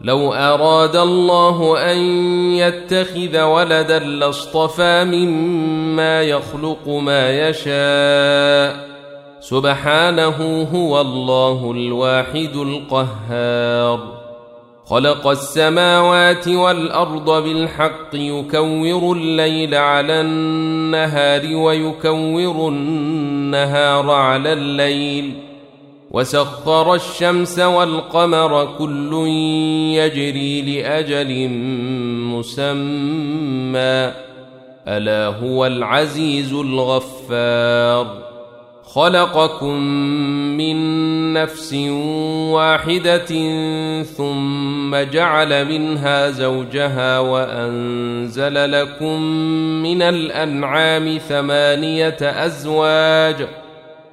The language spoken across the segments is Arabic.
لو أراد الله أن يتخذ ولدا لاصطفى مما يخلق ما يشاء. سبحانه هو الله الواحد القهار. خلق السماوات والأرض بالحق يكور الليل على النهار ويكور النهار على الليل. وسخر الشمس والقمر كل يجري لأجل مسمى. ألا هو العزيز الغفار. خلقكم من نفس واحدة ثم جعل منها زوجها وأنزل لكم من الأنعام ثمانية أزواج.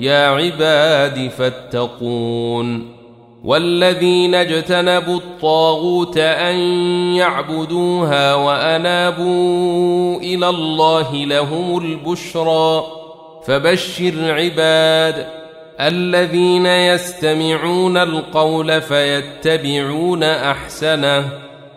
يا عباد فاتقون والذين اجتنبوا الطاغوت أن يعبدوها وأنابوا إلى الله لهم البشرى فبشر عباد الذين يستمعون القول فيتبعون أحسنه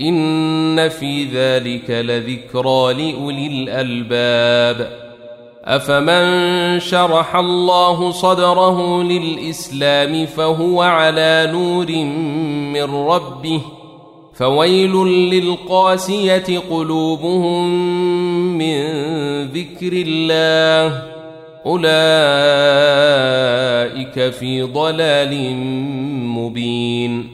ان في ذلك لذكرى لاولي الالباب افمن شرح الله صدره للاسلام فهو على نور من ربه فويل للقاسيه قلوبهم من ذكر الله اولئك في ضلال مبين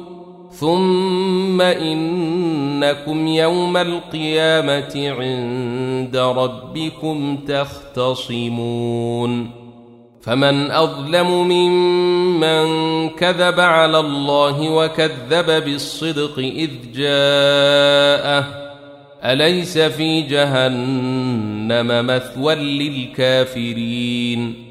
ثم انكم يوم القيامه عند ربكم تختصمون فمن اظلم ممن كذب على الله وكذب بالصدق اذ جاءه اليس في جهنم مثوى للكافرين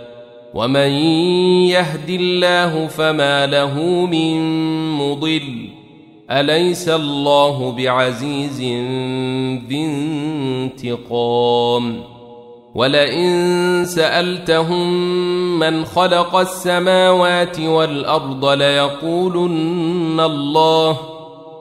ومن يهد الله فما له من مضل اليس الله بعزيز ذي انتقام ولئن سالتهم من خلق السماوات والارض ليقولن الله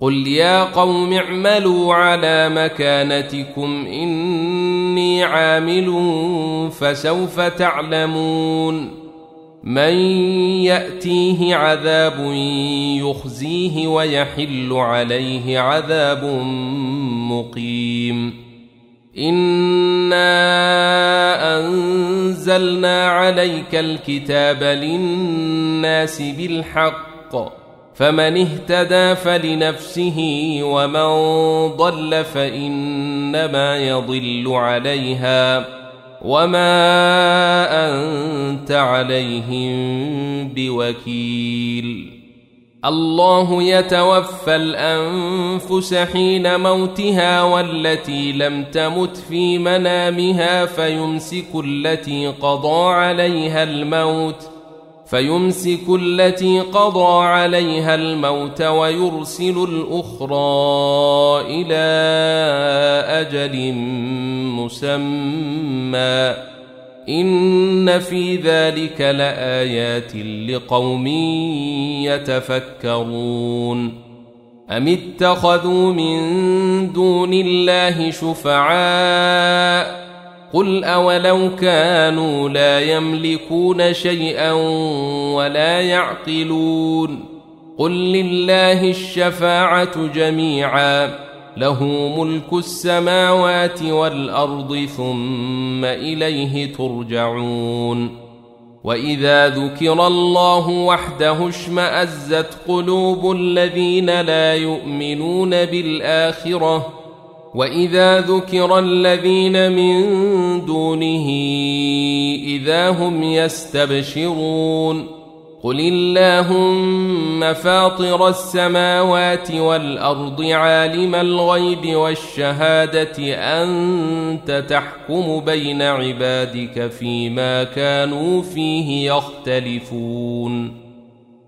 قل يا قوم اعملوا على مكانتكم اني عامل فسوف تعلمون من ياتيه عذاب يخزيه ويحل عليه عذاب مقيم انا انزلنا عليك الكتاب للناس بالحق فمن اهتدى فلنفسه ومن ضل فإنما يضل عليها وما أنت عليهم بوكيل. الله يتوفى الأنفس حين موتها والتي لم تمت في منامها فيمسك التي قضى عليها الموت فيمسك التي قضى عليها الموت ويرسل الأخرى إلى أجل مسمى. إن في ذلك لآيات لقوم يتفكرون. أم اتخذوا من دون الله شفعاء قل أولو كانوا لا يملكون شيئا ولا يعقلون قل لله الشفاعة جميعا له ملك السماوات والأرض ثم إليه ترجعون وإذا ذكر الله وحده اشمأزت قلوب الذين لا يؤمنون بالآخرة واذا ذكر الذين من دونه اذا هم يستبشرون قل اللهم فاطر السماوات والارض عالم الغيب والشهاده انت تحكم بين عبادك فيما كانوا فيه يختلفون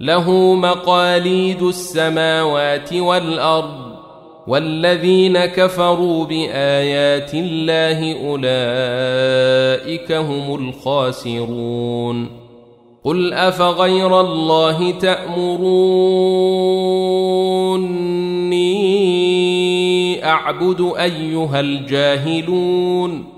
له مقاليد السماوات والأرض والذين كفروا بآيات الله أولئك هم الخاسرون. قل أفغير الله تأمروني أعبد أيها الجاهلون؟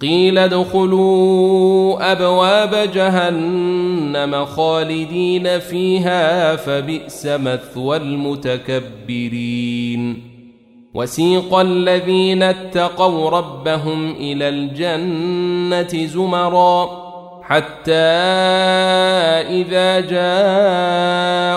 قيل ادخلوا أبواب جهنم خالدين فيها فبئس مثوى المتكبرين. وسيق الذين اتقوا ربهم إلى الجنة زمرًا. حتى إذا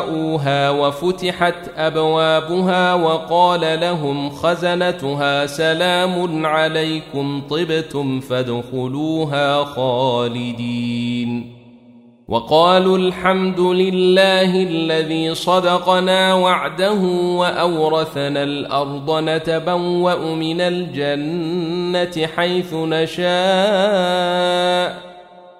جاءوها وفتحت أبوابها وقال لهم خزنتها سلام عليكم طبتم فادخلوها خالدين. وقالوا الحمد لله الذي صدقنا وعده وأورثنا الأرض نتبوأ من الجنة حيث نشاء.